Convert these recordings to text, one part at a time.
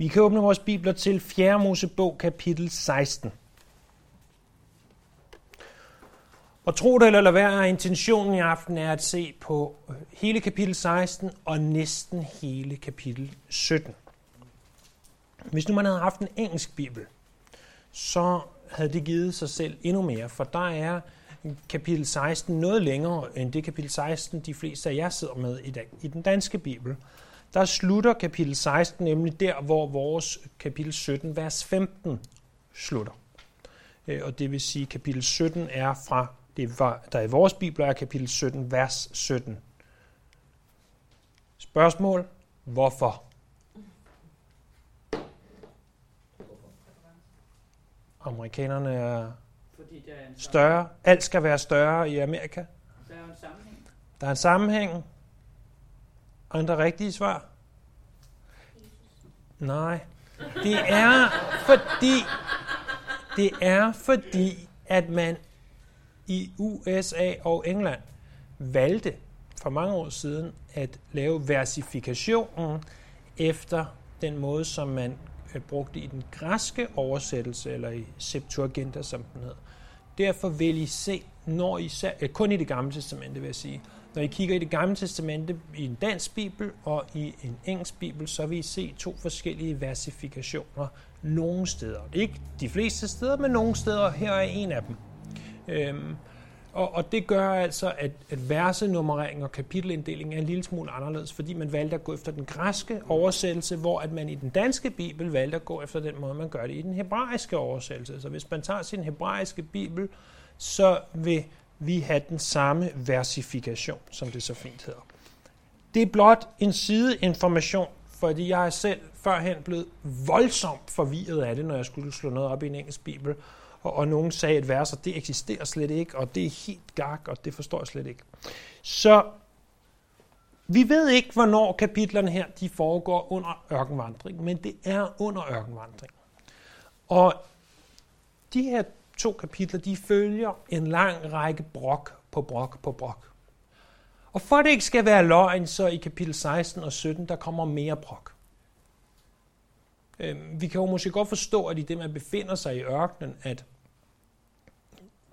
Vi kan åbne vores bibler til 4. Mosebog, kapitel 16. Og tro det eller lad være, intentionen i aften er at se på øh, hele kapitel 16 og næsten hele kapitel 17. Hvis nu man havde haft en engelsk bibel, så havde det givet sig selv endnu mere, for der er kapitel 16 noget længere end det kapitel 16, de fleste af jer sidder med i dag. I den danske bibel, der slutter kapitel 16 nemlig der, hvor vores kapitel 17, vers 15 slutter. Øh, og det vil sige, at kapitel 17 er fra, det var, der i vores bibel er kapitel 17, vers 17. Spørgsmål? Hvorfor? Amerikanerne er Fordi der er en større. Alt skal være større i Amerika. Der er en sammenhæng. Der er en sammenhæng. Andre rigtige svar? Nej. Det er fordi, det er fordi, at man i USA og England valgte for mange år siden at lave versifikationen efter den måde, som man øh, brugte i den græske oversættelse, eller i Septuaginta, som den hed. Derfor vil I se, når I ser, øh, kun i det gamle testamente vil jeg sige, når I kigger i det gamle testamente i en dansk bibel og i en engelsk bibel, så vil I se to forskellige versifikationer nogle steder. Ikke de fleste steder, men nogle steder. Her er en af dem. Øhm, og, og det gør altså, at, at versenummerering og kapitelinddeling er en lille smule anderledes, fordi man valgte at gå efter den græske oversættelse, hvor at man i den danske bibel valgte at gå efter den måde, man gør det i den hebraiske oversættelse. Så hvis man tager sin hebraiske bibel, så vil vi have den samme versifikation, som det så fint hedder. Det er blot en sideinformation, fordi jeg er selv førhen blevet voldsomt forvirret af det, når jeg skulle slå noget op i en engelsk bibel, og, og nogen sagde et vers, og det eksisterer slet ikke, og det er helt gak, og det forstår jeg slet ikke. Så vi ved ikke, hvornår kapitlerne her de foregår under ørkenvandring, men det er under ørkenvandring. Og de her to kapitler, de følger en lang række brok på brok på brok. Og for det ikke skal være løgn, så i kapitel 16 og 17, der kommer mere brok. Øhm, vi kan jo måske godt forstå, at i det, man befinder sig i ørkenen, at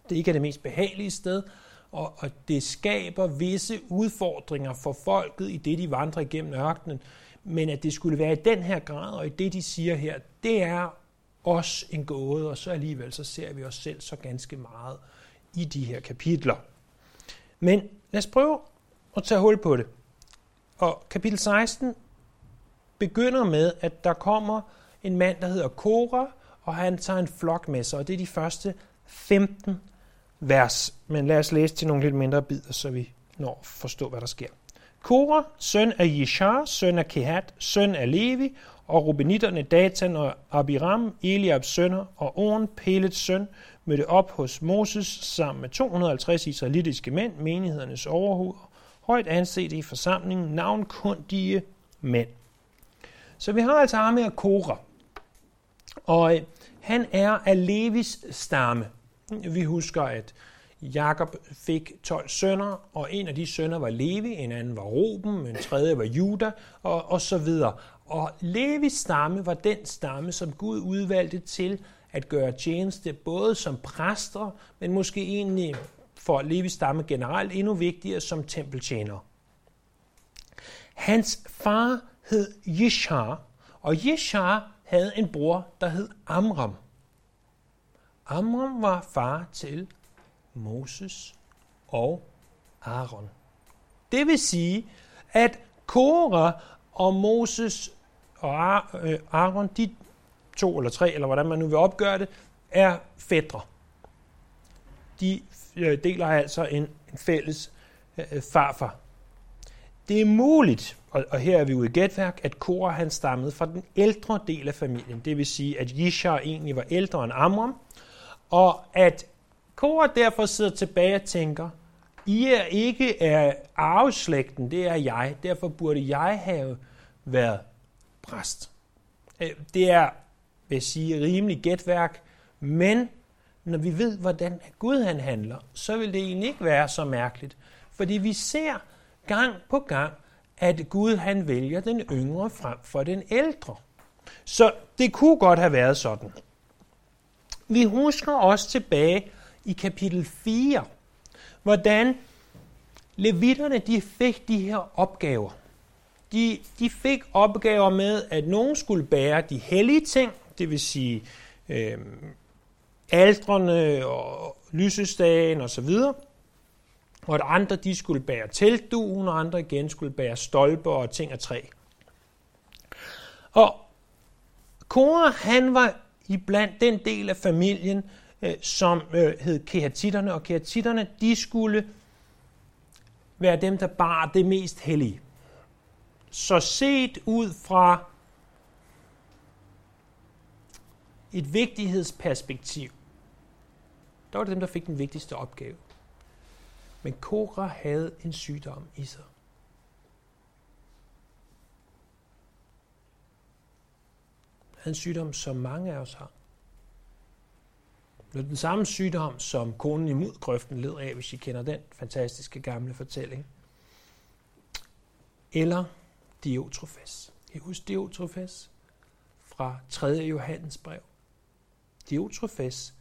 det ikke er det mest behagelige sted, og, og det skaber visse udfordringer for folket i det, de vandrer igennem ørkenen. Men at det skulle være i den her grad, og i det, de siger her, det er os en gåde, og så alligevel så ser vi os selv så ganske meget i de her kapitler. Men lad os prøve at tage hul på det. Og kapitel 16 begynder med, at der kommer en mand, der hedder Kora, og han tager en flok med sig, og det er de første 15 vers. Men lad os læse til nogle lidt mindre bidder, så vi når at forstå, hvad der sker. Kora, søn af Jeshar, søn af Kehat, søn af Levi, og rubenitterne Datan og Abiram, Eliabs sønner og Oren, Pelets søn, mødte op hos Moses sammen med 250 israelitiske mænd, menighedernes overhoveder, højt anset i forsamlingen, navnkundige mænd. Så vi har altså ham her Kora, og øh, han er af Levis stamme. Vi husker, at Jakob fik 12 sønner, og en af de sønner var Levi, en anden var Ruben, en tredje var Juda, og, og så videre. Og Levis stamme var den stamme, som Gud udvalgte til at gøre tjeneste, både som præster, men måske egentlig for Levis stamme generelt endnu vigtigere som tempeltjenere. Hans far hed Jishar, og Jishar havde en bror, der hed Amram. Amram var far til Moses og Aaron. Det vil sige, at Korah og Moses og øh, Aaron, de to eller tre, eller hvordan man nu vil opgøre det, er fædre. De øh, deler altså en, fælles øh, farfar. Det er muligt, og, her er vi ude i gætværk, at Korah han stammede fra den ældre del af familien. Det vil sige, at Jishar egentlig var ældre end Amram, og at Korah derfor sidder tilbage og tænker, I er ikke af arveslægten, det er jeg, derfor burde jeg have været præst. Øh, det er, vil jeg sige, rimelig gætværk, men når vi ved, hvordan Gud han handler, så vil det egentlig ikke være så mærkeligt. Fordi vi ser gang på gang, at Gud han vælger den yngre frem for den ældre. Så det kunne godt have været sådan. Vi husker også tilbage i kapitel 4, hvordan levitterne de fik de her opgaver. De, de fik opgaver med, at nogen skulle bære de hellige ting, det vil sige øh, aldrene og lysestagen og så videre, og at andre de skulle bære teltduen, og andre igen skulle bære stolper og ting af træ. Og Kora, han var i blandt den del af familien, øh, som øh, hed kehatitterne, og kehatitterne, de skulle være dem, der bar det mest hellige. Så set ud fra et vigtighedsperspektiv, der var det dem, der fik den vigtigste opgave. Men Kora havde en sygdom i sig. Han en sygdom, som mange af os har. Det er den samme sygdom, som konen i mudgrøften led af, hvis I kender den fantastiske gamle fortælling. Eller Diotrofes. I husker Diotrofes fra 3. Johannes brev. Diotrofes,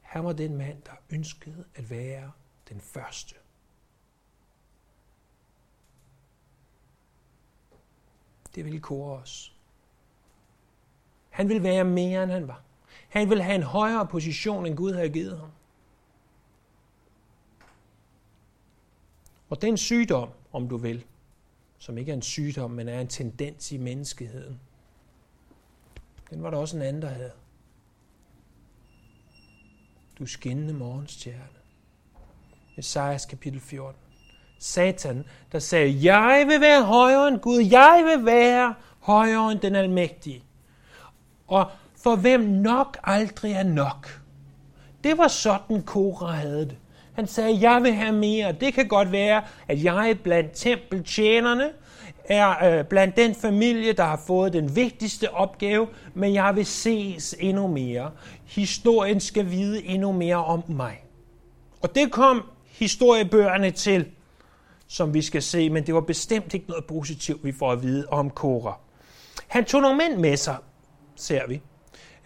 han var den mand, der ønskede at være den første. Det vil Kore os. Han vil være mere, end han var. Han vil have en højere position, end Gud havde givet ham. Og den sygdom, om du vil, som ikke er en sygdom, men er en tendens i menneskeheden, den var der også en anden, der havde. Du skinnende morgenstjerne. Esajas kapitel 14. Satan, der sagde, jeg vil være højere end Gud, jeg vil være højere end den almægtige. Og for hvem nok aldrig er nok. Det var sådan, Kora havde det. Han sagde, jeg vil have mere. Det kan godt være, at jeg blandt tempeltjenerne er øh, blandt den familie, der har fået den vigtigste opgave, men jeg vil ses endnu mere. Historien skal vide endnu mere om mig. Og det kom historiebøgerne til, som vi skal se, men det var bestemt ikke noget positivt, vi får at vide om Kora. Han tog nogle mænd med sig, ser vi.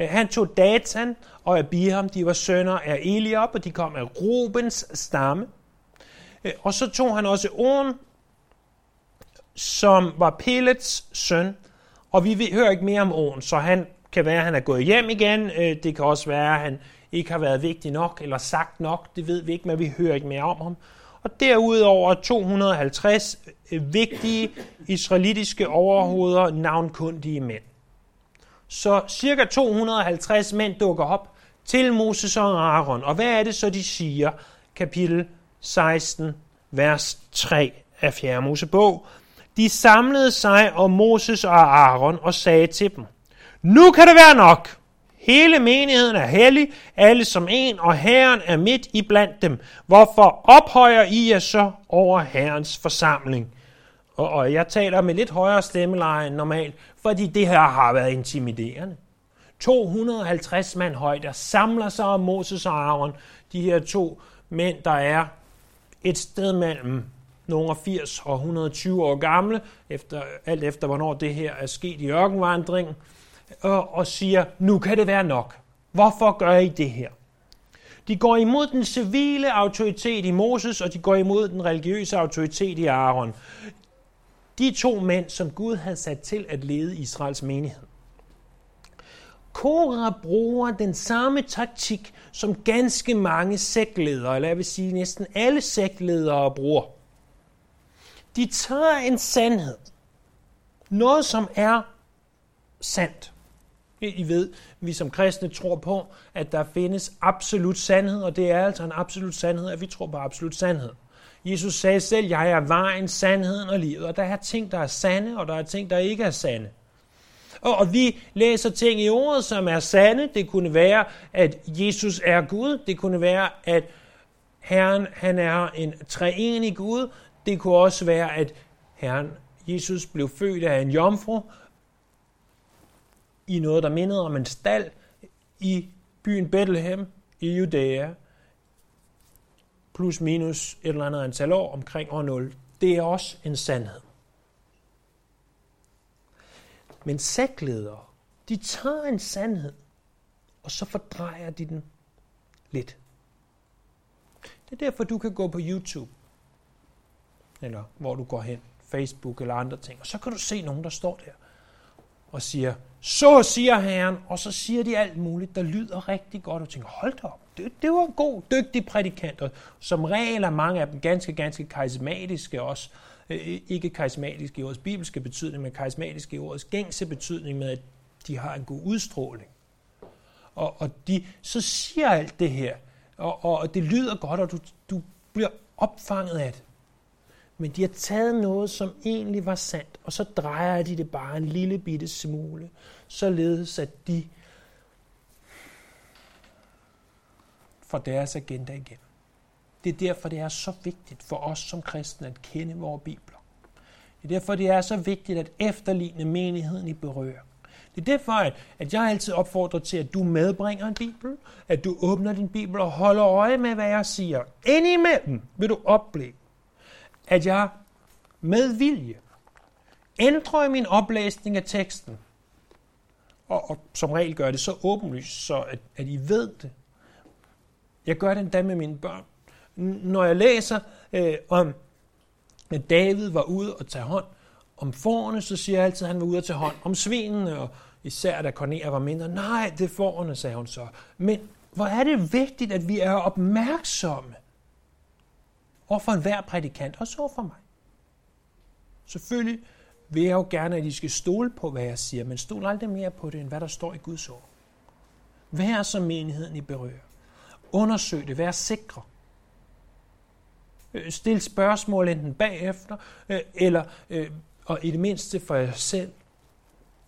Øh, han tog Datan og Abiram, de var sønner af Eliab, og de kom af Rubens stamme. Øh, og så tog han også Oren, som var Pelets søn, og vi hører ikke mere om Oren, så han kan være, at han er gået hjem igen. Øh, det kan også være, at han ikke har været vigtig nok eller sagt nok. Det ved vi ikke, men vi hører ikke mere om ham. Og derudover 250 vigtige israelitiske overhoveder, navnkundige mænd. Så cirka 250 mænd dukker op til Moses og Aaron. Og hvad er det så, de siger? Kapitel 16, vers 3 af 4. Mosebog. De samlede sig om Moses og Aaron og sagde til dem, Nu kan det være nok. Hele menigheden er hellig, alle som en, og Herren er midt i blandt dem. Hvorfor ophøjer I jer så over Herrens forsamling? Og, og jeg taler med lidt højere stemmeleje end normalt, fordi det her har været intimiderende. 250 mand højt, der samler sig om Moses og Aaron, de her to mænd, der er et sted mellem nogle 80 og 120 år gamle, efter, alt efter hvornår det her er sket i ørkenvandringen, og, og siger, nu kan det være nok. Hvorfor gør I det her? De går imod den civile autoritet i Moses, og de går imod den religiøse autoritet i Aaron. De to mænd, som Gud havde sat til at lede Israels menighed. Kora bruger den samme taktik, som ganske mange sektledere, eller jeg vil sige næsten alle sektledere bruger. De tager en sandhed, noget som er sandt. I ved, vi som kristne tror på, at der findes absolut sandhed, og det er altså en absolut sandhed, at vi tror på absolut sandhed. Jesus sagde selv, jeg er vejen, sandheden og livet. Og der er ting, der er sande, og der er ting, der ikke er sande. Og, og vi læser ting i ordet, som er sande. Det kunne være, at Jesus er Gud. Det kunne være, at Herren han er en treenig Gud. Det kunne også være, at Herren Jesus blev født af en jomfru i noget, der mindede om en stald i byen Bethlehem i Judæa plus minus et eller andet antal år omkring år 0. Det er også en sandhed. Men sektledere De tager en sandhed, og så fordrejer de den lidt. Det er derfor, du kan gå på YouTube, eller hvor du går hen, Facebook eller andre ting, og så kan du se nogen, der står der og siger, så siger Herren, og så siger de alt muligt, der lyder rigtig godt, og tænker, hold da op, det, det var en god, dygtig prædikant, og som regel er mange af dem ganske, ganske karismatiske også, øh, ikke karismatiske i ordets bibelske betydning, men karismatiske i ordets gængse betydning med, at de har en god udstråling. Og, og de så siger alt det her, og, og, og det lyder godt, og du, du bliver opfanget af det. Men de har taget noget, som egentlig var sandt, og så drejer de det bare en lille bitte smule, således at de får deres agenda igennem. Det er derfor, det er så vigtigt for os som kristne at kende vores bibler. Det er derfor, det er så vigtigt at efterligne menigheden i berør. Det er derfor, at jeg altid opfordrer til, at du medbringer en bibel, at du åbner din bibel og holder øje med, hvad jeg siger. Indimellem vil du opleve, at jeg med vilje ændrer min oplæsning af teksten, og, og som regel gør det så åbenlyst, så at, at I ved det. Jeg gør det endda med mine børn. Når jeg læser øh, om, at David var ude og tage hånd om forerne, så siger jeg altid, at han var ude og tage hånd om svinene, og især da Cornelia var mindre. Nej, det er forerne, sagde hun så. Men hvor er det vigtigt, at vi er opmærksomme og for enhver prædikant, og så for mig. Selvfølgelig vil jeg jo gerne, at I skal stole på, hvad jeg siger, men stol aldrig mere på det, end hvad der står i Guds ord. Vær som menigheden i berører? Undersøg det, vær sikre. Øh, stil spørgsmål enten bagefter, øh, eller øh, og i det mindste for jer selv.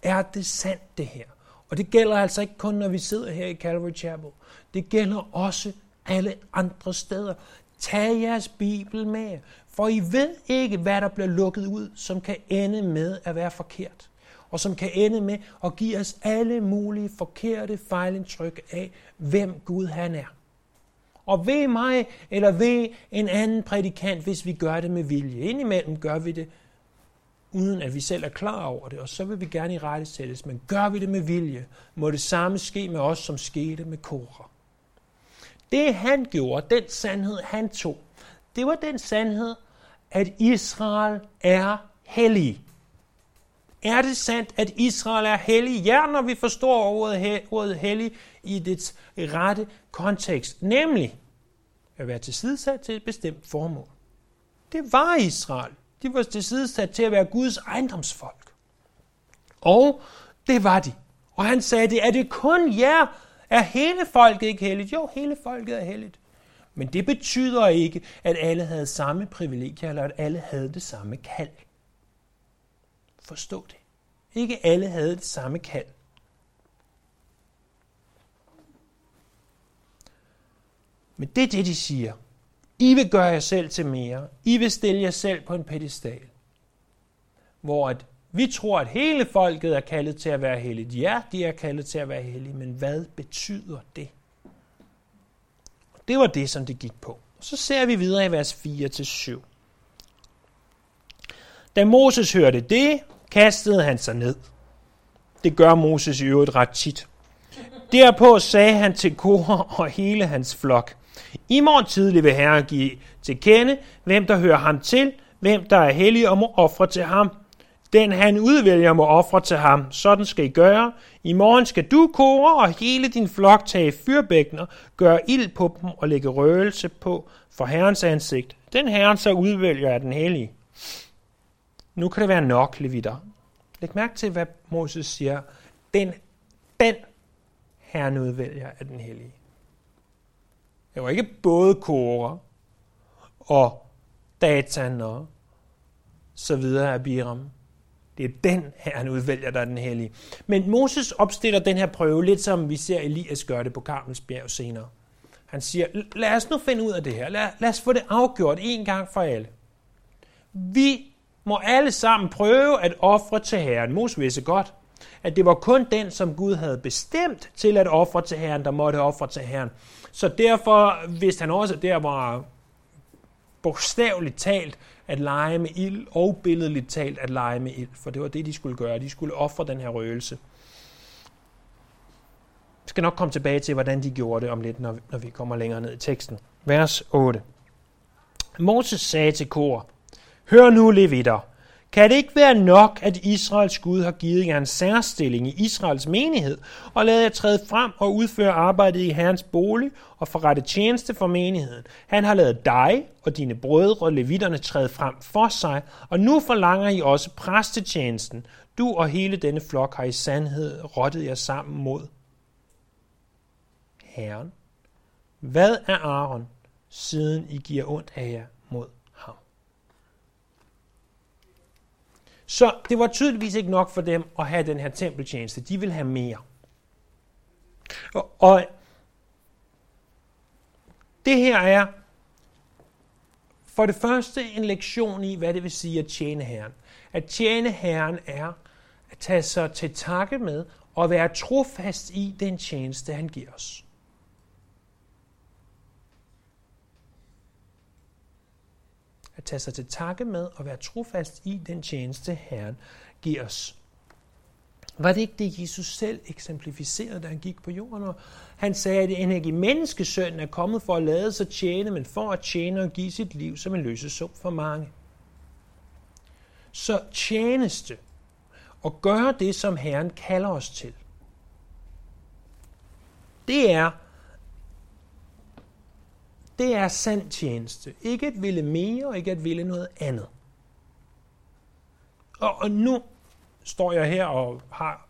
Er det sandt det her? Og det gælder altså ikke kun, når vi sidder her i Calvary Chapel. Det gælder også alle andre steder. Tag jeres Bibel med, for I ved ikke, hvad der bliver lukket ud, som kan ende med at være forkert. Og som kan ende med at give os alle mulige forkerte fejlindtryk af, hvem Gud han er. Og ved mig, eller ved en anden prædikant, hvis vi gør det med vilje. Indimellem gør vi det, uden at vi selv er klar over det, og så vil vi gerne i rette sættes. Men gør vi det med vilje, må det samme ske med os, som skete med Korah. Det han gjorde, den sandhed han tog, det var den sandhed, at Israel er hellig. Er det sandt, at Israel er hellig? Ja, når vi forstår ordet, ordet hellig i dets rette kontekst, nemlig at være tilsidesat til et bestemt formål. Det var Israel. De var tilsidesat til at være Guds ejendomsfolk. Og det var de. Og han sagde, det er det kun jer, er hele folket ikke helligt? Jo, hele folket er helligt. Men det betyder ikke, at alle havde samme privilegier, eller at alle havde det samme kald. Forstå det. Ikke alle havde det samme kald. Men det er det, de siger. I vil gøre jer selv til mere. I vil stille jer selv på en pedestal. Hvor at vi tror, at hele folket er kaldet til at være helligt. Ja, de er kaldet til at være hellige, men hvad betyder det? Det var det, som det gik på. Så ser vi videre i vers 4-7. Da Moses hørte det, kastede han sig ned. Det gør Moses i øvrigt ret tit. Derpå sagde han til Kor og hele hans flok, I morgen tidlig vil Herren give til kende, hvem der hører ham til, hvem der er hellig og må ofre til ham, den han udvælger må ofre til ham. Sådan skal I gøre. I morgen skal du, kore, og hele din flok tage fyrbækner, gøre ild på dem og lægge røgelse på for Herrens ansigt. Den Herren så udvælger er den hellige. Nu kan det være nok, levitter. Læg mærke til, hvad Moses siger. Den, den Herren udvælger er den hellige. Det var ikke både Kora og Datan og så videre af Biram. Det er den her, han udvælger, der er den hellige. Men Moses opstiller den her prøve, lidt som vi ser Elias gøre det på Karmels bjerg senere. Han siger, lad os nu finde ud af det her. Lad, lad os få det afgjort en gang for alle. Vi må alle sammen prøve at ofre til Herren. Moses vidste godt, at det var kun den, som Gud havde bestemt til at ofre til Herren, der måtte ofre til Herren. Så derfor vidste han også, at der var bogstaveligt talt at lege med ild, og billedligt talt at lege med ild, for det var det, de skulle gøre. De skulle ofre den her røgelse. skal nok komme tilbage til, hvordan de gjorde det om lidt, når når vi kommer længere ned i teksten. Vers 8. Moses sagde til kor, Hør nu, levitter, kan det ikke være nok, at Israels Gud har givet jer en særstilling i Israels menighed, og ladet jer træde frem og udføre arbejdet i Herrens bolig og forrette tjeneste for menigheden? Han har lavet dig og dine brødre og levitterne træde frem for sig, og nu forlanger I også præstetjenesten. Du og hele denne flok har i sandhed rottet jer sammen mod Herren. Hvad er Aaron, siden I giver ondt af jer mod ham? Så det var tydeligvis ikke nok for dem at have den her tempeltjeneste. De vil have mere. Og, og det her er for det første en lektion i, hvad det vil sige at tjene Herren. At tjene Herren er at tage sig til takke med og være trofast i den tjeneste, han giver os. At tage sig til takke med og være trofast i den tjeneste, Herren giver os. Var det ikke det, Jesus selv eksemplificerede, da han gik på jorden? Og han sagde, at en ikke menneskesønnen er kommet for at lade sig tjene, men for at tjene og give sit liv som en løsesum for mange. Så tjeneste og gøre det, som Herren kalder os til, det er det er sand tjeneste. Ikke at ville mere, og ikke at ville noget andet. Og, og nu står jeg her og har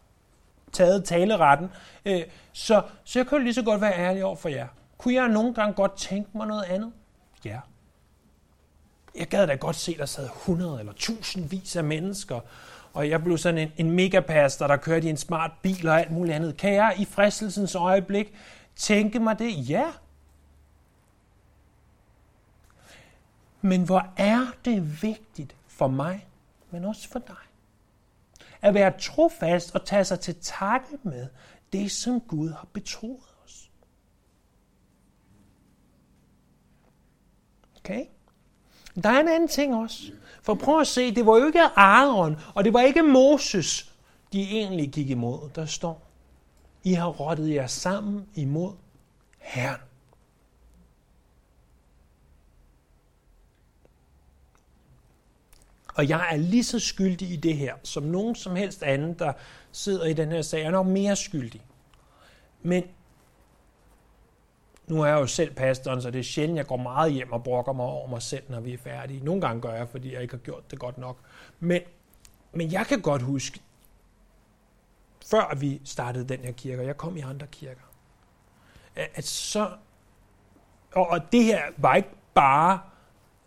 taget taleretten, øh, så, så jeg kan lige så godt være ærlig over for jer. Kunne jeg nogle gange godt tænke mig noget andet? Ja. Jeg gad da godt se, der sad 100 eller tusindvis af mennesker, og jeg blev sådan en, en megapaster, der kørte i en smart bil og alt muligt andet. Kan jeg i fristelsens øjeblik tænke mig det? Ja, Men hvor er det vigtigt for mig, men også for dig, at være trofast og tage sig til takke med det, som Gud har betroet os. Okay? Der er en anden ting også. For prøv at se, det var jo ikke Aaron, og det var ikke Moses, de egentlig gik imod. Der står, I har rottet jer sammen imod Herren. Og jeg er lige så skyldig i det her, som nogen som helst anden, der sidder i den her sag, er nok mere skyldig. Men nu er jeg jo selv pastoren, så det er sjældent, jeg går meget hjem og brokker mig over mig selv, når vi er færdige. Nogle gange gør jeg, fordi jeg ikke har gjort det godt nok. Men, men jeg kan godt huske, før vi startede den her kirke, og jeg kom i andre kirker, at så, og, og det her var ikke bare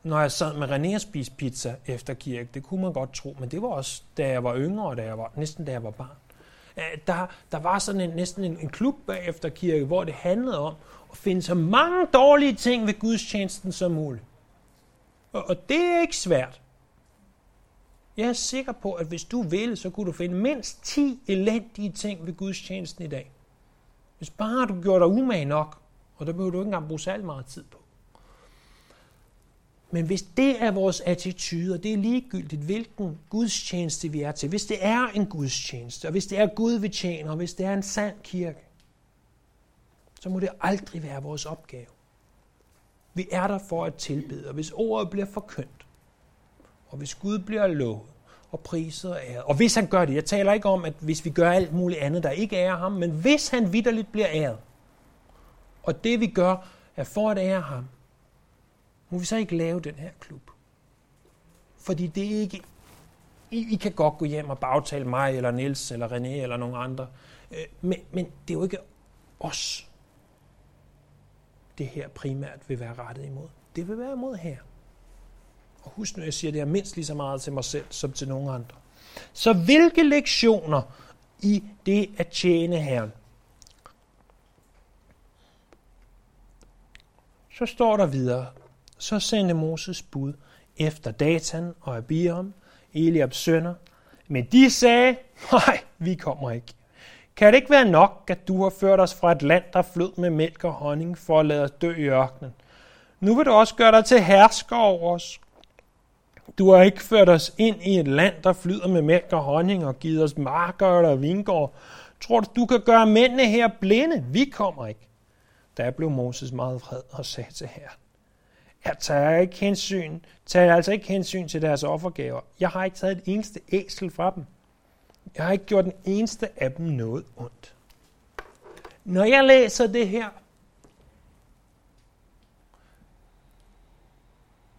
når jeg sad med René og spiste pizza efter kirke. Det kunne man godt tro, men det var også, da jeg var yngre, og da jeg var, næsten da jeg var barn. Der, der var sådan en, næsten en, en klub bagefter kirke, hvor det handlede om at finde så mange dårlige ting ved gudstjenesten som muligt. Og, og det er ikke svært. Jeg er sikker på, at hvis du ville, så kunne du finde mindst 10 elendige ting ved gudstjenesten i dag. Hvis bare du gjorde dig umage nok, og der behøver du ikke engang bruge særlig meget tid på. Men hvis det er vores attitude, og det er ligegyldigt, hvilken gudstjeneste vi er til, hvis det er en gudstjeneste, og hvis det er Gud, vi tjener, og hvis det er en sand kirke, så må det aldrig være vores opgave. Vi er der for at tilbede, og hvis ordet bliver forkyndt, og hvis Gud bliver lovet, og priset og æret, og hvis han gør det, jeg taler ikke om, at hvis vi gør alt muligt andet, der ikke ærer ham, men hvis han vidderligt bliver æret, og det vi gør, er for at ære ham, må vi så ikke lave den her klub? Fordi det er ikke... I, I kan godt gå hjem og bagtale mig, eller Niels, eller René, eller nogen andre. Øh, men, men det er jo ikke os, det her primært vil være rettet imod. Det vil være imod her. Og husk nu, jeg siger det her mindst lige så meget til mig selv, som til nogen andre. Så hvilke lektioner i det at tjene Herren? Så står der videre, så sendte Moses bud efter Datan og Abiram, Eliabs sønner. Men de sagde, nej, vi kommer ikke. Kan det ikke være nok, at du har ført os fra et land, der flød med mælk og honning, for at lade os dø i ørkenen? Nu vil du også gøre dig til hersker over os. Du har ikke ført os ind i et land, der flyder med mælk og honning og givet os marker eller vingård. Tror du, du kan gøre mændene her blinde? Vi kommer ikke. Der blev Moses meget vred og sagde til Herren, jeg tager ikke hensyn, tager altså ikke hensyn til deres offergaver. Jeg har ikke taget et eneste æsel fra dem. Jeg har ikke gjort den eneste af dem noget ondt. Når jeg læser det her,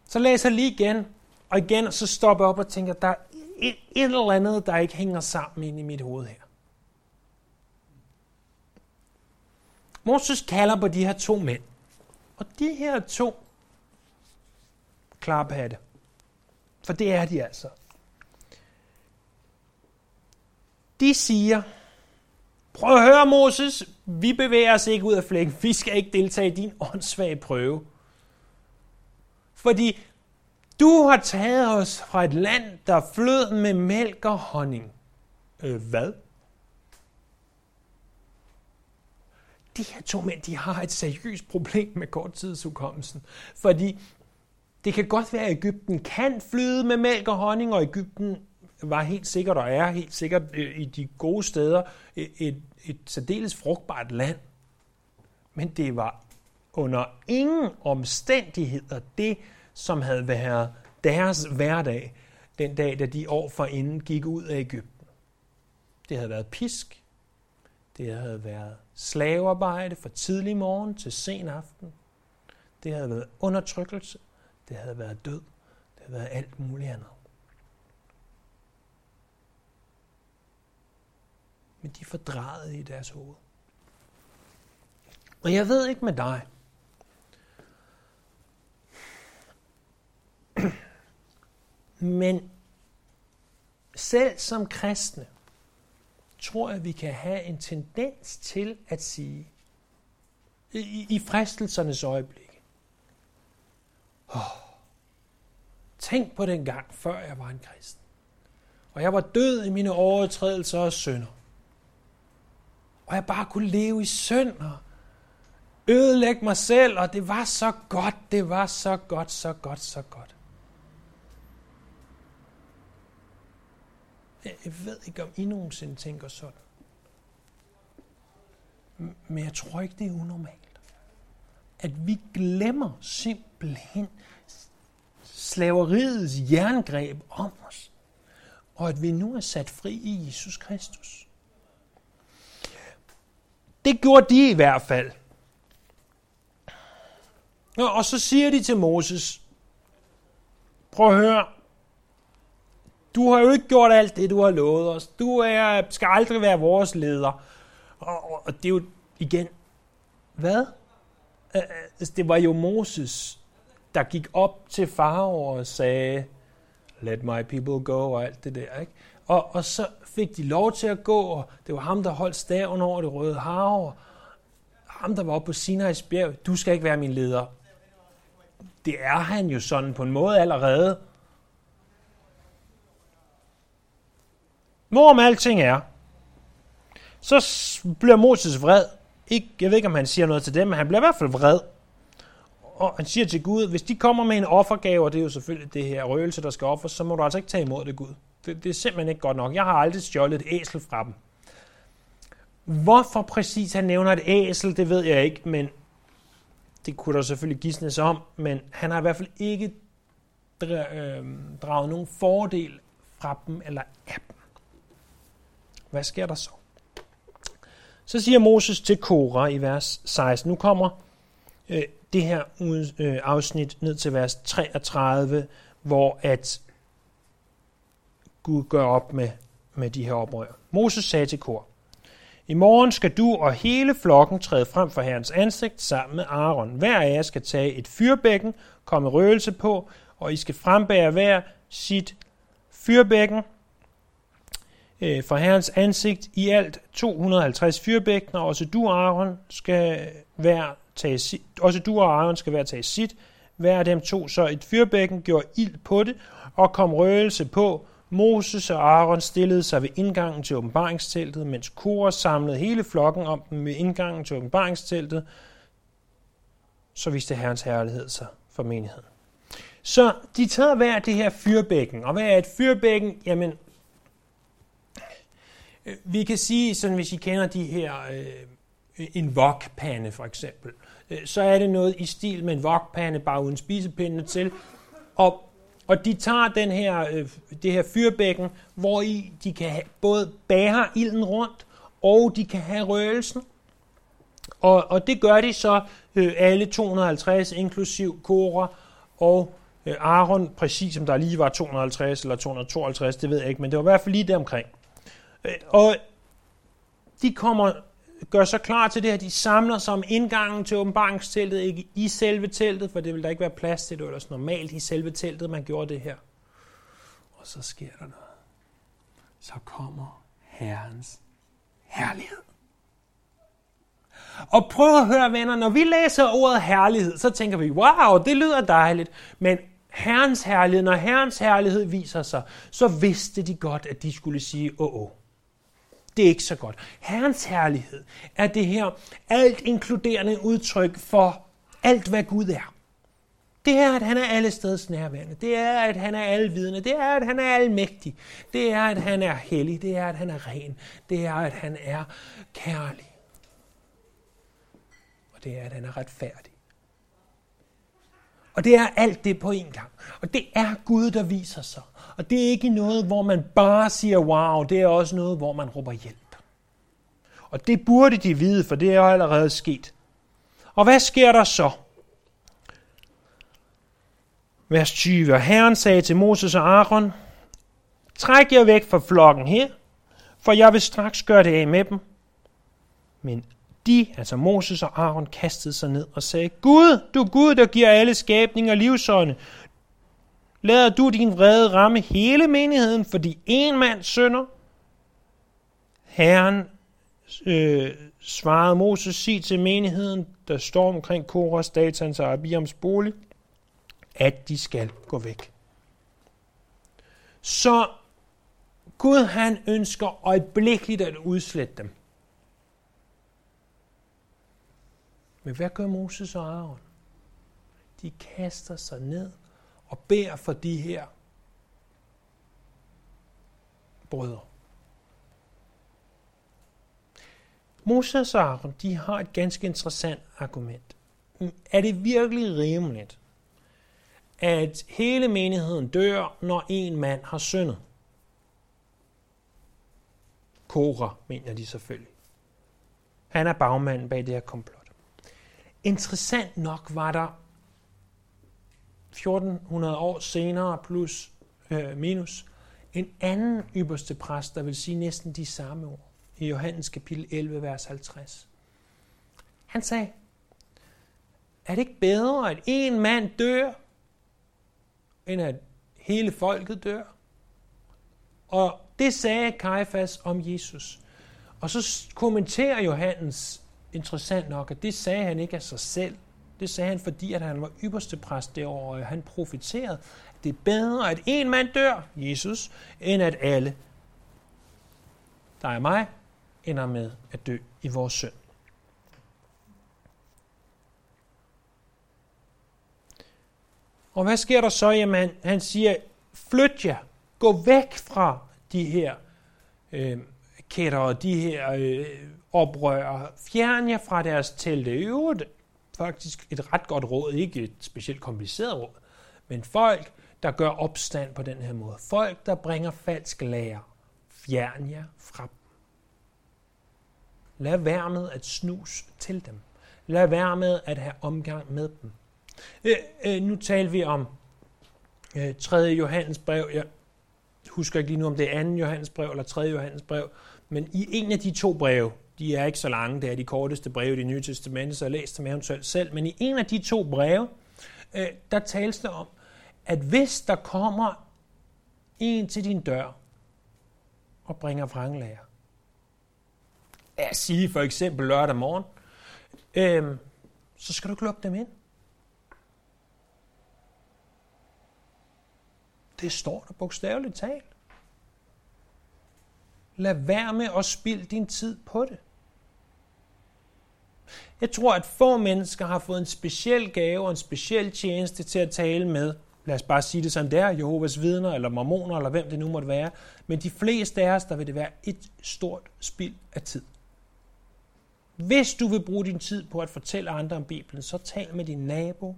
så læser jeg lige igen, og igen, så stopper jeg op og tænker, der er et, et eller andet, der ikke hænger sammen ind i mit hoved her. Moses kalder på de her to mænd. Og de her to klaphatte, for det er de altså, de siger, prøv at høre Moses, vi bevæger os ikke ud af flækken, vi skal ikke deltage i din åndssvage prøve. Fordi du har taget os fra et land, der flød med mælk og honning. Øh, hvad? De her to mænd, de har et seriøst problem med korttidsudkommelsen. Fordi det kan godt være, at Ægypten kan flyde med mælk og honning, og Ægypten var helt sikkert og er helt sikkert øh, i de gode steder et, et, et særdeles frugtbart land. Men det var under ingen omstændigheder det, som havde været deres hverdag den dag, da de år forinden gik ud af Ægypten. Det havde været pisk. Det havde været slavearbejde fra tidlig morgen til sen aften. Det havde været undertrykkelse. Det havde været død. Det havde været alt muligt andet. Men de fordrejede i deres hoved. Og jeg ved ikke med dig, Men selv som kristne, tror jeg, vi kan have en tendens til at sige, i, i fristelsernes øjeblik, oh, tænk på den gang, før jeg var en kristen. Og jeg var død i mine overtrædelser og synder. Og jeg bare kunne leve i synd og ødelægge mig selv, og det var så godt, det var så godt, så godt, så godt. Jeg ved ikke, om I nogensinde tænker sådan. Men jeg tror ikke, det er unormalt. At vi glemmer simpelthen slaveriets jerngreb om os. Og at vi nu er sat fri i Jesus Kristus. Det gjorde de i hvert fald. Og så siger de til Moses, prøv at høre, du har jo ikke gjort alt det, du har lovet os. Du er, skal aldrig være vores leder. Og, og, og det er jo igen, hvad? Altså, det var jo Moses, der gik op til farao og sagde, let my people go og alt det der. Ikke? Og, og så fik de lov til at gå, og det var ham, der holdt staven over det røde hav, og ham, der var oppe på Sinai's bjerg. Du skal ikke være min leder. Det er han jo sådan på en måde allerede. Hvorom alting er, så bliver Moses vred. Ikke, jeg ved ikke, om han siger noget til dem, men han bliver i hvert fald vred. Og han siger til Gud, hvis de kommer med en offergave, og det er jo selvfølgelig det her røgelse, der skal offres, så må du altså ikke tage imod det, Gud. Det, det er simpelthen ikke godt nok. Jeg har aldrig stjålet et æsel fra dem. Hvorfor præcis han nævner et æsel, det ved jeg ikke, men det kunne der selvfølgelig gisnes om, men han har i hvert fald ikke øhm, draget nogen fordel fra dem eller af dem. Hvad sker der så? Så siger Moses til Kora i vers 16. Nu kommer øh, det her øh, afsnit ned til vers 33, hvor at Gud gør op med, med de her oprør. Moses sagde til Kor, i morgen skal du og hele flokken træde frem for Herrens ansigt sammen med Aaron. Hver af jer skal tage et fyrbækken, komme røgelse på, og I skal frembære hver sit fyrbækken øh, for Herrens ansigt i alt 250 fyrbækkener. Også du, Aaron, skal være tage sit, også du og Aaron skal være tage sit. Hver af dem to så et fyrbækken, gjorde ild på det, og kom røgelse på. Moses og Aaron stillede sig ved indgangen til åbenbaringsteltet, mens Kora samlede hele flokken om dem ved indgangen til åbenbaringsteltet. Så viste Herrens herlighed sig for menigheden. Så de tager hver det her fyrbækken. Og hvad er et fyrbækken? Jamen, øh, vi kan sige, sådan hvis I kender de her, øh, Øh, en wokpande for eksempel, øh, så er det noget i stil med en wokpande, bare uden spisepinde til. Og, og de tager den her, øh, det her fyrbækken, hvor i de kan have, både bære ilden rundt, og de kan have røgelsen. Og, og det gør de så øh, alle 250, inklusiv Kora og øh, Aaron, præcis som der lige var 250 eller 252, det ved jeg ikke, men det var i hvert fald lige der omkring. Øh, og de kommer, gør sig klar til det her, de samler sig om indgangen til åbenbaringsteltet, ikke i selve teltet, for det vil der ikke være plads til, det var ellers normalt i selve teltet, man gjorde det her. Og så sker der noget. Så kommer Herrens herlighed. Og prøv at høre, venner, når vi læser ordet herlighed, så tænker vi, wow, det lyder dejligt. Men Herrens herlighed, når Herrens herlighed viser sig, så vidste de godt, at de skulle sige, åh, oh, oh. Det er ikke så godt. Herrens herlighed er det her alt inkluderende udtryk for alt, hvad Gud er. Det er, at han er alle steds nærværende. Det er, at han er alvidende. Det er, at han er almægtig. Det er, at han er hellig. Det er, at han er ren. Det er, at han er kærlig Og det er, at han er retfærdig. Og det er alt det på en gang. Og det er Gud, der viser sig. Og det er ikke noget, hvor man bare siger wow, det er også noget, hvor man råber hjælp. Og det burde de vide, for det er allerede sket. Og hvad sker der så? Vers 20. Og Herren sagde til Moses og Aaron, Træk jer væk fra flokken her, for jeg vil straks gøre det af med dem. Men de, altså Moses og Aaron, kastede sig ned og sagde, Gud, du Gud, der giver alle skabninger livsånde, lader du din vrede ramme hele menigheden, fordi en mand sønder? Herren øh, svarede Moses, sig til menigheden, der står omkring Koras, Datans og Abiams bolig, at de skal gå væk. Så Gud han ønsker øjeblikkeligt at udslette dem. Men hvad gør Moses og Aaron? De kaster sig ned og beder for de her brødre. Moses og Aaron, de har et ganske interessant argument. Er det virkelig rimeligt, at hele menigheden dør, når en mand har syndet? Kora, mener de selvfølgelig. Han er bagmanden bag det her komplot. Interessant nok var der 1400 år senere plus øh, minus en anden ypperste præst, der vil sige næsten de samme ord i Johannes kapitel 11, vers 50. Han sagde, er det ikke bedre, at en mand dør, end at hele folket dør? Og det sagde Kajfas om Jesus. Og så kommenterer Johannes interessant nok, at det sagde han ikke af sig selv. Det sagde han, fordi at han var ypperste præst derovre, og han profiterede, at det er bedre, at en mand dør, Jesus, end at alle, der er mig, ender med at dø i vores synd. Og hvad sker der så? Jamen, han siger, flyt jer, gå væk fra de her øh, kætter og de her øh, oprører. Fjern jer fra deres telte. I øvrigt faktisk et ret godt råd, ikke et specielt kompliceret råd, men folk, der gør opstand på den her måde. Folk, der bringer falsk lære. Fjern jer fra dem. Lad være med at snus til dem. Lad være med at have omgang med dem. Øh, øh, nu taler vi om øh, 3. Johannes brev. Jeg husker ikke lige nu, om det er 2. Johannes brev eller 3. Johannes brev. Men i en af de to breve, de er ikke så lange, det er de korteste breve i det nye testamente, så jeg læste dem eventuelt selv, men i en af de to breve, øh, der tales der om, at hvis der kommer en til din dør og bringer vranglærer, lad os sige for eksempel lørdag morgen, øh, så skal du ikke lukke dem ind. Det står der bogstaveligt talt. Lad være med at spilde din tid på det. Jeg tror, at få mennesker har fået en speciel gave og en speciel tjeneste til at tale med lad os bare sige det som det er, Jehovas vidner, eller mormoner, eller hvem det nu måtte være. Men de fleste af os, der vil det være et stort spild af tid. Hvis du vil bruge din tid på at fortælle andre om Bibelen, så tal med din nabo,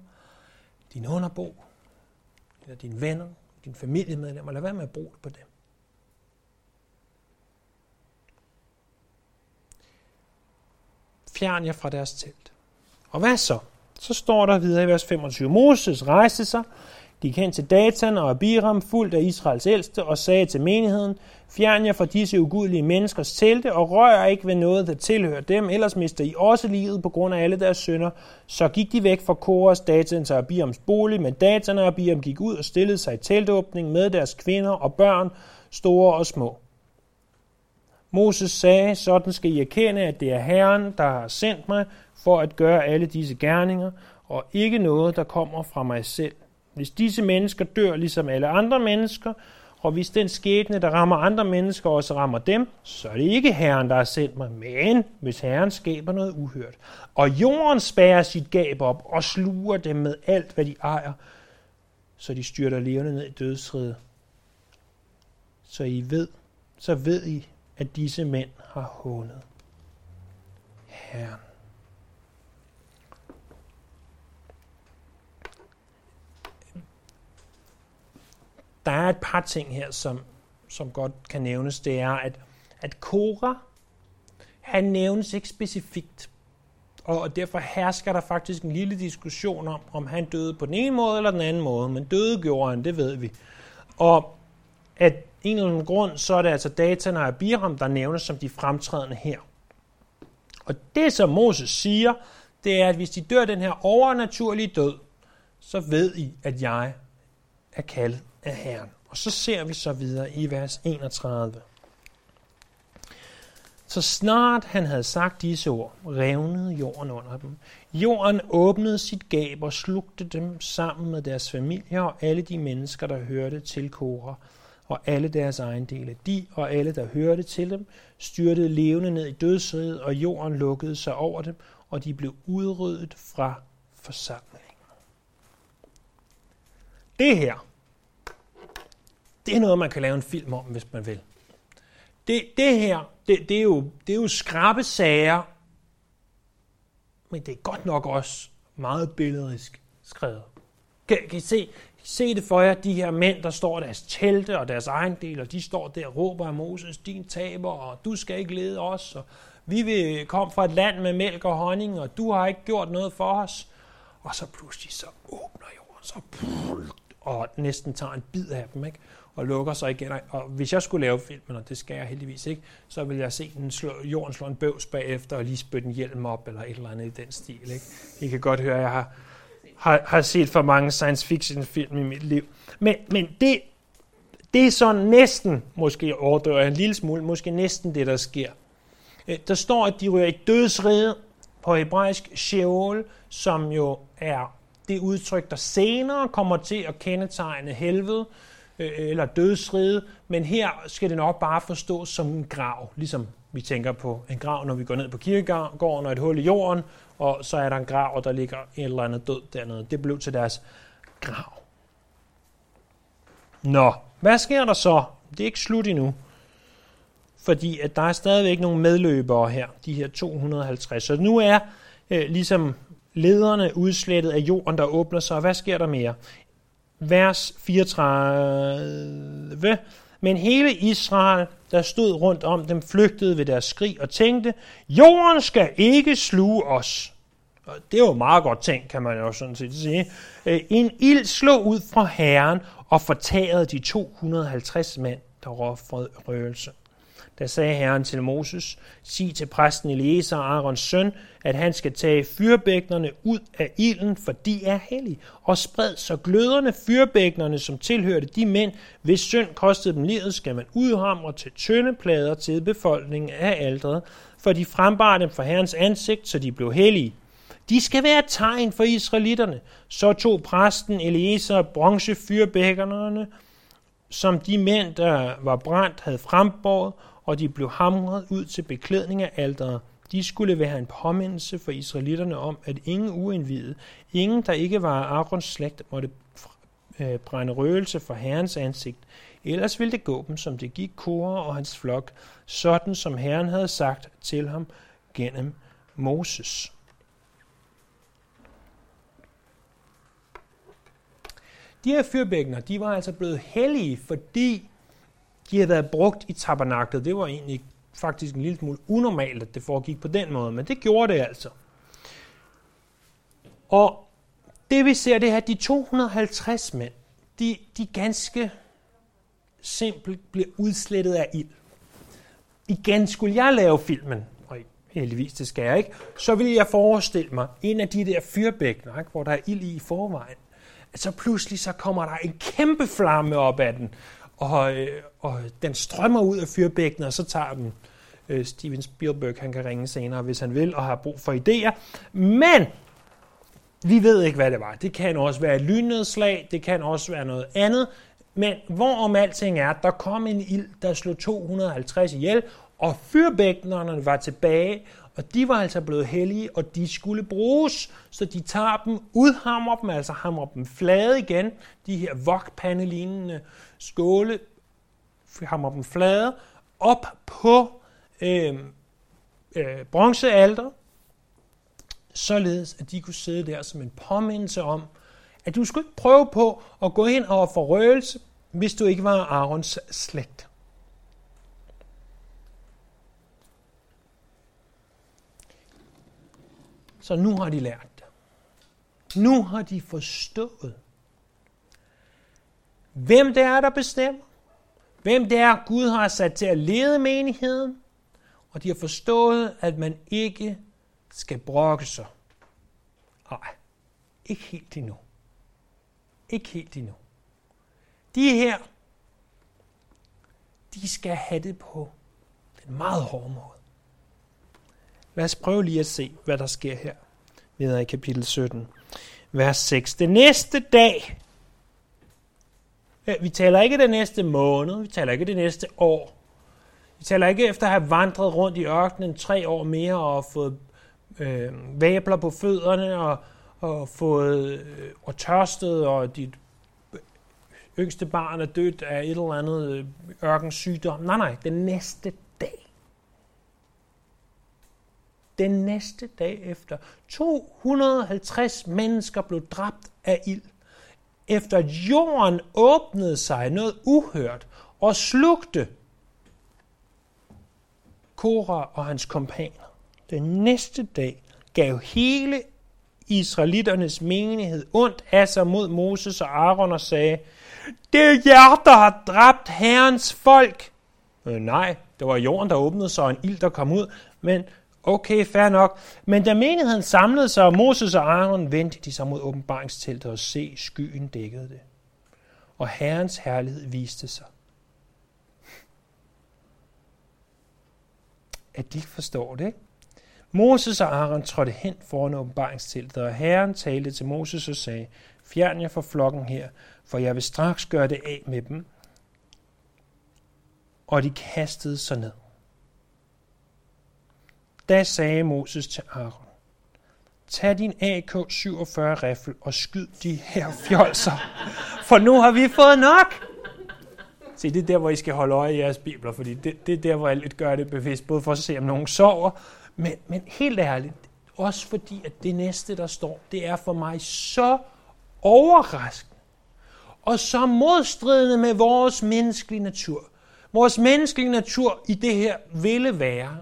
din underbo, eller dine venner, din familiemedlemmer. Lad være med at bruge det på dem. Fjern jer fra deres telt. Og hvad så? Så står der videre i vers 25. Moses rejste sig, gik hen til Datan og Abiram, fuldt af Israels ældste, og sagde til menigheden, Fjern jer fra disse ugudelige menneskers telte, og rør ikke ved noget, der tilhører dem, ellers mister I også livet på grund af alle deres sønder. Så gik de væk fra Koras, Datans og Abirams bolig, men Datan og Abiram gik ud og stillede sig i teltåbning med deres kvinder og børn, store og små. Moses sagde, sådan skal I erkende, at det er Herren, der har sendt mig for at gøre alle disse gerninger, og ikke noget, der kommer fra mig selv. Hvis disse mennesker dør ligesom alle andre mennesker, og hvis den skæbne, der rammer andre mennesker, også rammer dem, så er det ikke Herren, der har sendt mig, men hvis Herren skaber noget uhørt. Og jorden spærer sit gab op og sluger dem med alt, hvad de ejer, så de styrter levende ned i dødsriget. Så I ved, så ved I, at disse mænd har hånet Herren. der er et par ting her, som, som godt kan nævnes. Det er, at, at Kora, han nævnes ikke specifikt. Og derfor hersker der faktisk en lille diskussion om, om han døde på den ene måde eller den anden måde. Men døde gjorde han, det ved vi. Og at en eller anden grund, så er det altså Datan og Abiram, der nævnes som de fremtrædende her. Og det, som Moses siger, det er, at hvis de dør den her overnaturlige død, så ved I, at jeg er kaldet af Herren. Og så ser vi så videre i vers 31. Så snart han havde sagt disse ord, revnede jorden under dem. Jorden åbnede sit gab og slugte dem sammen med deres familier og alle de mennesker, der hørte til Kora, og alle deres ejendele. De og alle, der hørte til dem, styrtede levende ned i dødsriget, og jorden lukkede sig over dem, og de blev udryddet fra forsamlingen. Det her, det er noget, man kan lave en film om, hvis man vil. Det, det her, det, det, er jo, det er jo skrabe sager, men det er godt nok også meget billedrisk skrevet. Kan, kan I se, se det for jer, de her mænd, der står deres telte og deres ejendel, og de står der og råber af Moses, din taber, og du skal ikke lede os, og vi vil komme fra et land med mælk og honning, og du har ikke gjort noget for os. Og så pludselig så åbner jorden, så og næsten tager en bid af dem, ikke? og lukker sig igen. Og hvis jeg skulle lave filmen, og det skal jeg heldigvis ikke, så vil jeg se den slå, jorden slå en bøvs bagefter og lige spytte en hjelm op, eller et eller andet i den stil. Ikke? I kan godt høre, at jeg har, har, har set for mange science fiction film i mit liv. Men, men det, det er så næsten, måske overdører en lille smule, måske næsten det, der sker. Øh, der står, at de ryger i dødsrede på hebraisk Sheol, som jo er det udtryk, der senere kommer til at kendetegne helvede, øh, eller dødsrede, men her skal det nok bare forstås som en grav, ligesom vi tænker på en grav, når vi går ned på kirkegården og et hul i jorden, og så er der en grav, og der ligger en eller anden død dernede. Det blev til deres grav. Nå, hvad sker der så? Det er ikke slut endnu. Fordi at der er stadigvæk nogle medløbere her, de her 250. Så nu er øh, ligesom lederne udslettet af jorden, der åbner sig. Og hvad sker der mere? vers 34. Men hele Israel, der stod rundt om dem, flygtede ved deres skrig og tænkte, jorden skal ikke sluge os. Og det er jo meget godt tænkt, kan man jo sådan set sige. Øh, en ild slog ud fra herren og fortærede de 250 mænd, der rådfrede røgelse. Der sagde Herren til Moses, sig til præsten Eliezer Arons søn, at han skal tage fyrbæknerne ud af ilden, for de er hellige, og spred så gløderne fyrbæknerne, som tilhørte de mænd, hvis synd kostede dem livet, skal man udhamre til tynde plader til befolkningen af aldret, for de frembar dem for Herrens ansigt, så de blev hellige. De skal være et tegn for israelitterne. Så tog præsten Eliezer bronzefyrbækkerne, som de mænd, der var brændt, havde frembåret, og de blev hamret ud til beklædning af alderet. De skulle være en påmindelse for israelitterne om, at ingen uindvidede, ingen der ikke var Arons slægt, måtte øh, brænde røgelse for Herrens ansigt. Ellers ville det gå dem, som det gik Kora og hans flok, sådan som Herren havde sagt til ham gennem Moses. De her fyrbækkener, de var altså blevet hellige, fordi de havde været brugt i tabernaklet. Det var egentlig faktisk en lille smule unormalt, at det foregik på den måde, men det gjorde det altså. Og det vi ser, det er, at de 250 mænd, de, de ganske simpelt bliver udslettet af ild. Igen, skulle jeg lave filmen, og heldigvis det skal jeg ikke, så ville jeg forestille mig en af de der fyrbækner, ikke, hvor der er ild i forvejen, at så pludselig så kommer der en kæmpe flamme op af den, og, øh, og den strømmer ud af fyrbækkenet, og så tager den øh, Steven Spielberg, han kan ringe senere, hvis han vil, og har brug for idéer. Men vi ved ikke, hvad det var. Det kan også være et lynnedslag, det kan også være noget andet. Men hvorom alting er, der kom en ild, der slog 250 ihjel, og fyrbækkenerne var tilbage, og de var altså blevet hellige, og de skulle bruges, så de tager dem, udhammer dem, altså hamrer dem flade igen, de her vokpandelignende skåle, hammer dem flade, op på øh, øh, bronzealter, således at de kunne sidde der som en påmindelse om, at du skulle ikke prøve på at gå ind og forrøgelse, hvis du ikke var Arons slægt. Så nu har de lært det. Nu har de forstået, hvem det er, der bestemmer. Hvem det er, Gud har sat til at lede menigheden. Og de har forstået, at man ikke skal brokke sig. Nej, ikke helt endnu. Ikke helt endnu. De her, de skal have det på den meget hårde måde. Lad os prøve lige at se, hvad der sker her. Videre i kapitel 17, vers 6. Den næste dag, Øh, vi taler ikke det næste måned, vi taler ikke det næste år. Vi taler ikke efter at have vandret rundt i ørkenen tre år mere og fået øh, væbler på fødderne og, og fået øh, og tørstet, og dit yngste barn er dødt af et eller andet øh, ørkensygdom. Nej, nej, den næste dag. Den næste dag efter. 250 mennesker blev dræbt af ild. Efter jorden åbnede sig noget uhørt og slugte Kora og hans kompaner. Den næste dag gav hele israeliternes menighed ondt af sig mod Moses og Aaron og sagde, det er jer, der har dræbt herrens folk. Øh, nej, det var jorden, der åbnede sig, og en ild, der kom ud. Men okay, fair nok. Men da menigheden samlede sig, og Moses og Aaron vendte de sig mod åbenbaringsteltet og se, skyen dækkede det. Og herrens herlighed viste sig. At de ikke forstår det, ikke? Moses og Aaron trådte hen foran åbenbaringsteltet, og Herren talte til Moses og sagde, fjern jer fra flokken her, for jeg vil straks gøre det af med dem. Og de kastede sig ned. Da sagde Moses til Aaron, tag din AK-47 riffel og skyd de her fjolser, for nu har vi fået nok. Se, det er der, hvor I skal holde øje i jeres bibler, fordi det, det er der, hvor jeg lidt gør det bevidst, både for at se, om nogen sover, men, men helt ærligt, også fordi, at det næste, der står, det er for mig så overraskende og så modstridende med vores menneskelige natur. Vores menneskelige natur i det her ville være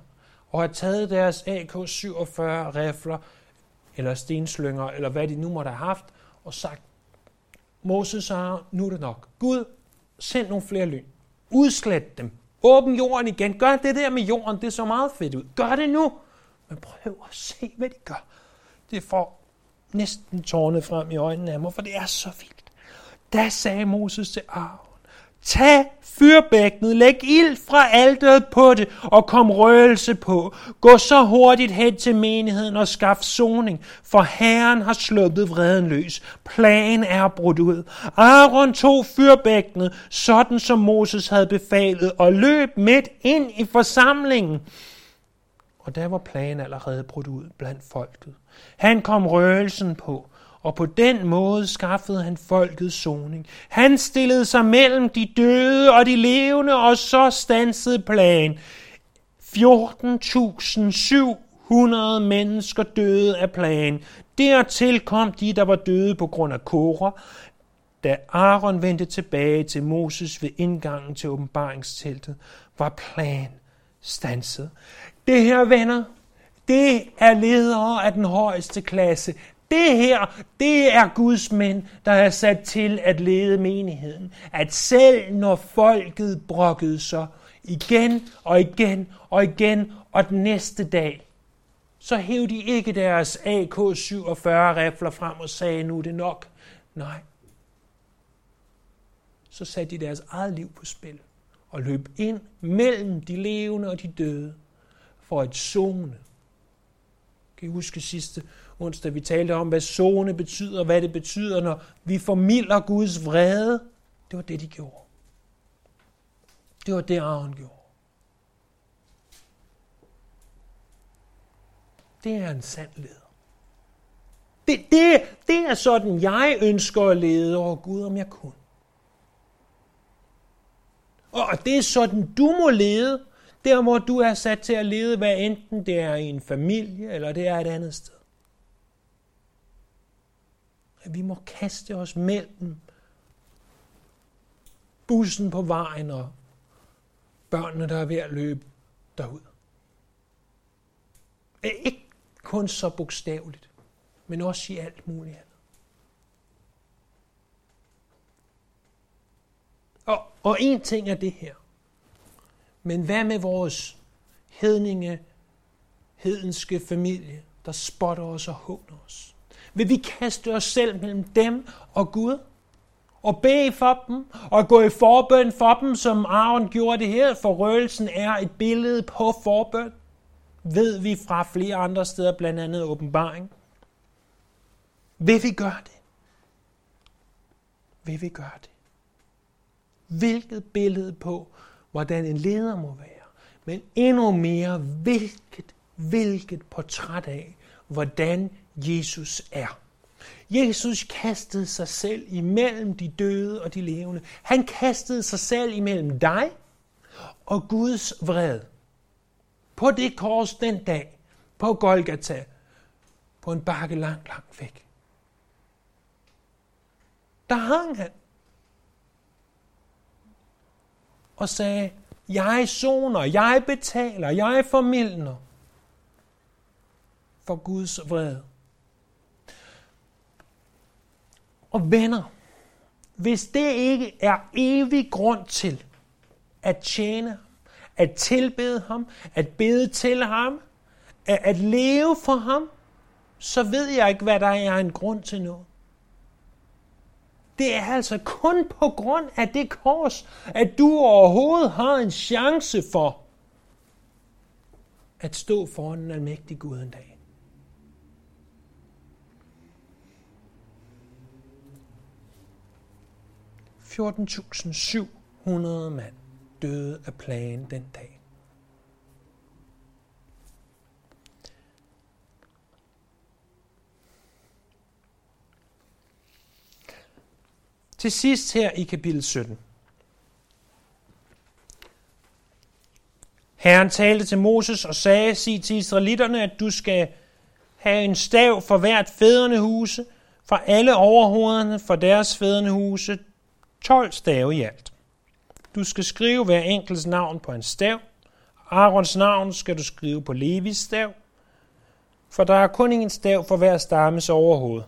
og har taget deres AK-47 rifler, eller stenslynger, eller hvad de nu måtte have haft, og sagt, Moses sagde, nu er det nok. Gud, send nogle flere lyn. Udslet dem. Åbn jorden igen. Gør det der med jorden. Det så meget fedt ud. Gør det nu. Men prøv at se, hvad de gør. Det får næsten tårne frem i øjnene af mig, for det er så vildt. Da sagde Moses til Aaron, Tag fyrbækkenet, læg ild fra alteret på det, og kom røgelse på. Gå så hurtigt hen til menigheden og skaf soning, for Herren har sluppet vreden løs. Plagen er brudt ud. Aaron tog fyrbækkenet, sådan som Moses havde befalet, og løb midt ind i forsamlingen. Og der var plagen allerede brudt ud blandt folket. Han kom røgelsen på, og på den måde skaffede han folket soning. Han stillede sig mellem de døde og de levende, og så stansede plagen. 14.700 mennesker døde af plagen. Dertil kom de, der var døde på grund af korer, Da Aaron vendte tilbage til Moses ved indgangen til åbenbaringsteltet, var plan stanset. Det her, venner, det er ledere af den højeste klasse. Det her, det er Guds mænd, der er sat til at lede menigheden. At selv når folket brokkede sig igen og igen og igen, og den næste dag, så hævde de ikke deres AK-47 rifler frem og sagde, nu er det nok. Nej. Så satte de deres eget liv på spil og løb ind mellem de levende og de døde for at zone. Kan I huske sidste onsdag, vi talte om, hvad zone betyder, hvad det betyder, når vi formilder Guds vrede. Det var det, de gjorde. Det var det, Aaron gjorde. Det er en sand leder. Det, det, det er sådan, jeg ønsker at lede over Gud, om jeg kunne. Og det er sådan, du må lede, der hvor du er sat til at lede, hvad enten det er i en familie, eller det er et andet sted. At vi må kaste os mellem bussen på vejen og børnene, der er ved at løbe derud. Ikke kun så bogstaveligt, men også i alt muligt andet. Og, og en ting er det her. Men hvad med vores hedninge, hedenske familie, der spotter os og håner os? Vil vi kaste os selv mellem dem og Gud? Og bede for dem, og gå i forbøn for dem, som Aaron gjorde det her, for røgelsen er et billede på forbøn, ved vi fra flere andre steder, blandt andet åbenbaring. Vil vi gøre det? Vil vi gøre det? Hvilket billede på, hvordan en leder må være. Men endnu mere, hvilket, hvilket portræt af, hvordan Jesus er. Jesus kastede sig selv imellem de døde og de levende. Han kastede sig selv imellem dig og Guds vrede. På det kors den dag, på Golgata, på en bakke langt, langt væk. Der hang han og sagde, jeg soner, jeg betaler, jeg formidler for Guds vrede. Og venner, hvis det ikke er evig grund til at tjene at tilbede ham, at bede til ham, at, at leve for ham, så ved jeg ikke, hvad der er en grund til noget. Det er altså kun på grund af det kors, at du overhovedet har en chance for at stå foran en almægtig Gud en dag. ...14.700 mand døde af plagen den dag. Til sidst her i kapitel 17. Herren talte til Moses og sagde, sig til israelitterne, at du skal have en stav for hvert fædrene huse, for alle overhovederne for deres fædrene huse, 12 stave i alt. Du skal skrive hver enkelts navn på en stav. Arons navn skal du skrive på Levis stav, for der er kun en stav for hver stammes overhoved.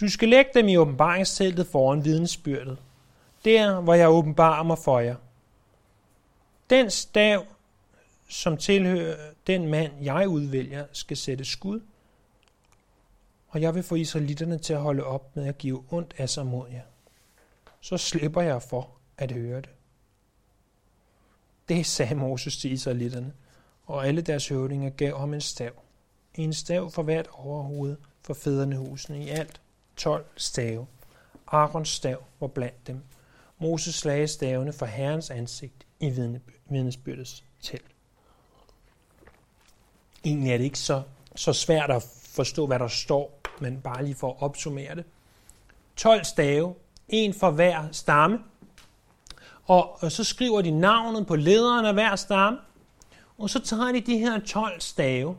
Du skal lægge dem i åbenbaringsteltet foran vidensbyrdet, der hvor jeg åbenbarer mig for jer. Den stav, som tilhører den mand, jeg udvælger, skal sætte skud, og jeg vil få israelitterne til at holde op med at give ondt af sig mod jer. Så slipper jeg for at høre det. Det sagde Moses til israelitterne, og alle deres høvdinger gav ham en stav. En stav for hvert overhoved for fædrene husene i alt 12 stave. Arons stav var blandt dem. Moses lagde stavene for Herrens ansigt i vidnesbyrdets telt. Egentlig er det ikke så, så svært at forstå, hvad der står men bare lige for at opsummere det. 12 stave, en for hver stamme. Og, og så skriver de navnet på lederen af hver stamme. Og så tager de de her 12 stave,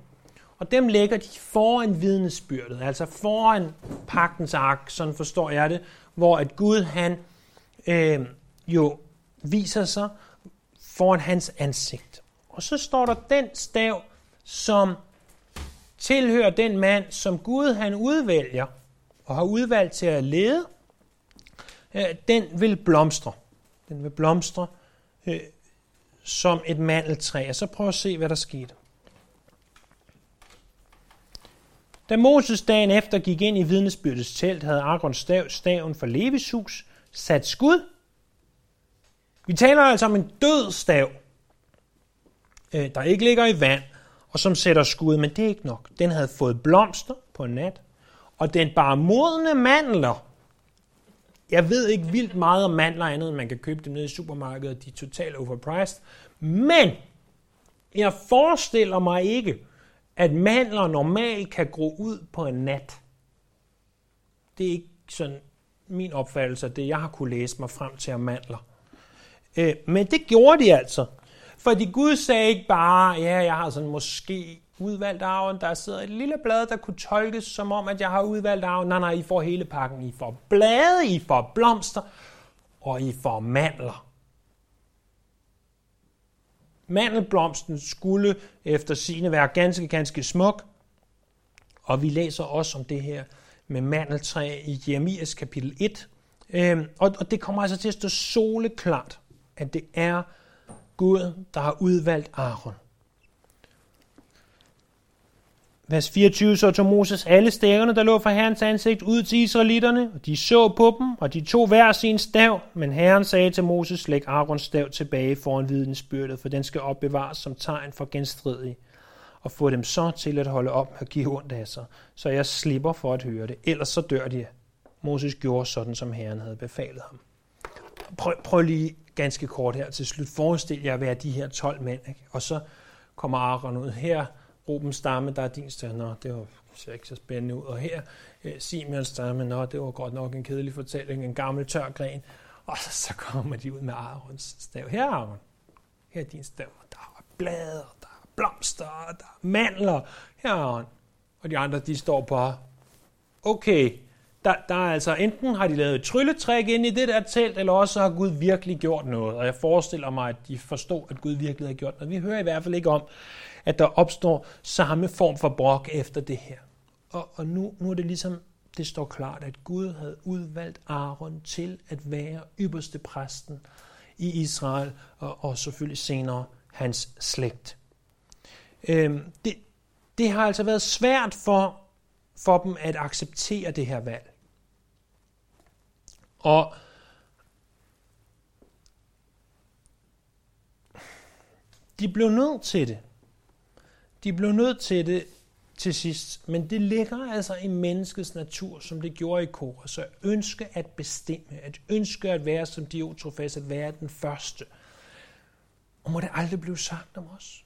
og dem lægger de foran vidnesbyrdet, altså foran pagtens ark, sådan forstår jeg det, hvor at Gud han øh, jo viser sig foran hans ansigt. Og så står der den stav, som tilhører den mand, som Gud han udvælger og har udvalgt til at lede, Øh, den vil blomstre. Den vil blomstre øh, som et mandeltræ. Og så prøv at se, hvad der skete. Da Moses dagen efter gik ind i vidnesbyrdets telt, havde Aaron stav, staven for Levis hus sat skud. Vi taler altså om en død stav, øh, der ikke ligger i vand, og som sætter skud, men det er ikke nok. Den havde fået blomster på en nat, og den bare modne mandler. Jeg ved ikke vildt meget om mandler andet, end man kan købe dem nede i supermarkedet, de er totalt overpriced. Men jeg forestiller mig ikke, at mandler normalt kan gro ud på en nat. Det er ikke sådan min opfattelse af det, jeg har kunne læse mig frem til om mandler. Øh, men det gjorde de altså. Fordi Gud sagde ikke bare, ja, jeg har sådan måske udvalgt arven, der sidder et lille blad, der kunne tolkes som om, at jeg har udvalgt arven. Nej, nej, I får hele pakken. I får blade, I får blomster, og I får mandler. Mandelblomsten skulle efter sine være ganske, ganske smuk. Og vi læser også om det her med mandeltræ i Jeremias kapitel 1. Øhm, og og det kommer altså til at stå soleklart, at det er Gud, der har udvalgt Aaron. Vers 24, så tog Moses alle stæverne, der lå for Herrens ansigt, ud til israelitterne, og de så på dem, og de tog hver sin stav, men Herren sagde til Moses, læg Arons stav tilbage foran vidensbyrdet, for den skal opbevares som tegn for genstridige, og få dem så til at holde op med at give ondt af sig, så jeg slipper for at høre det, ellers så dør de. Moses gjorde sådan, som Herren havde befalet ham. Prøv, prøv lige ganske kort her til slut. Forestil jer at være de her 12 mænd, ikke? og så kommer Aaron ud her, Ruben stamme, der er din stjerne, Nå, det var, ser ikke så spændende ud. Og her, eh, stamme, nå, det var godt nok en kedelig fortælling, en gammel tør gren. Og så, så kommer de ud med Arons stav. Her, Aron. Her er din stav. Der er blade, der er blomster, der er mandler. Her, Aron. Og de andre, de står bare, okay, der, der er altså enten har de lavet et trylletræk ind i det der telt, eller også har Gud virkelig gjort noget. Og jeg forestiller mig, at de forstår, at Gud virkelig har gjort noget. Vi hører i hvert fald ikke om, at der opstår samme form for brok efter det her. Og, og nu, nu er det ligesom, det står klart, at Gud havde udvalgt Aaron til at være ypperste præsten i Israel, og, og selvfølgelig senere hans slægt. Øhm, det, det har altså været svært for, for dem at acceptere det her valg. Og de blev nødt til det. De blev nødt til det til sidst, men det ligger altså i menneskets natur, som det gjorde i Kora. Så ønske at bestemme, at ønske at være som Diotrofes, at være den første. Og må det aldrig blive sagt om os.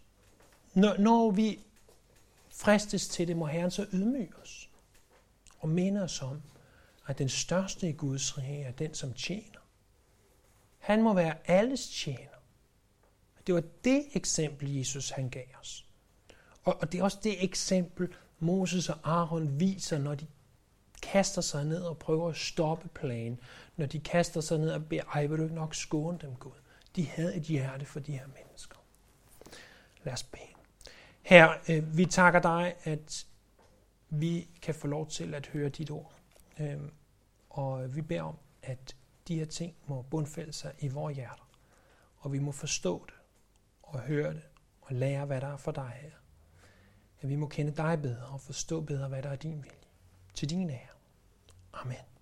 Når, når vi fristes til det, må Herren så ydmyge os og minde os om, at den største i Guds rige er den, som tjener. Han må være alles tjener. Det var det eksempel, Jesus han gav os. Og, og det er også det eksempel, Moses og Aaron viser, når de kaster sig ned og prøver at stoppe planen. Når de kaster sig ned og beder, ej, vil du ikke nok skåne dem, Gud? De havde et hjerte for de her mennesker. Lad os bede. Her, øh, vi takker dig, at vi kan få lov til at høre dit ord. Øh, og vi beder om, at de her ting må bundfælde sig i vores hjerter. Og vi må forstå det og høre det og lære, hvad der er for dig her at vi må kende dig bedre og forstå bedre, hvad der er din vilje. Til din ære. Amen.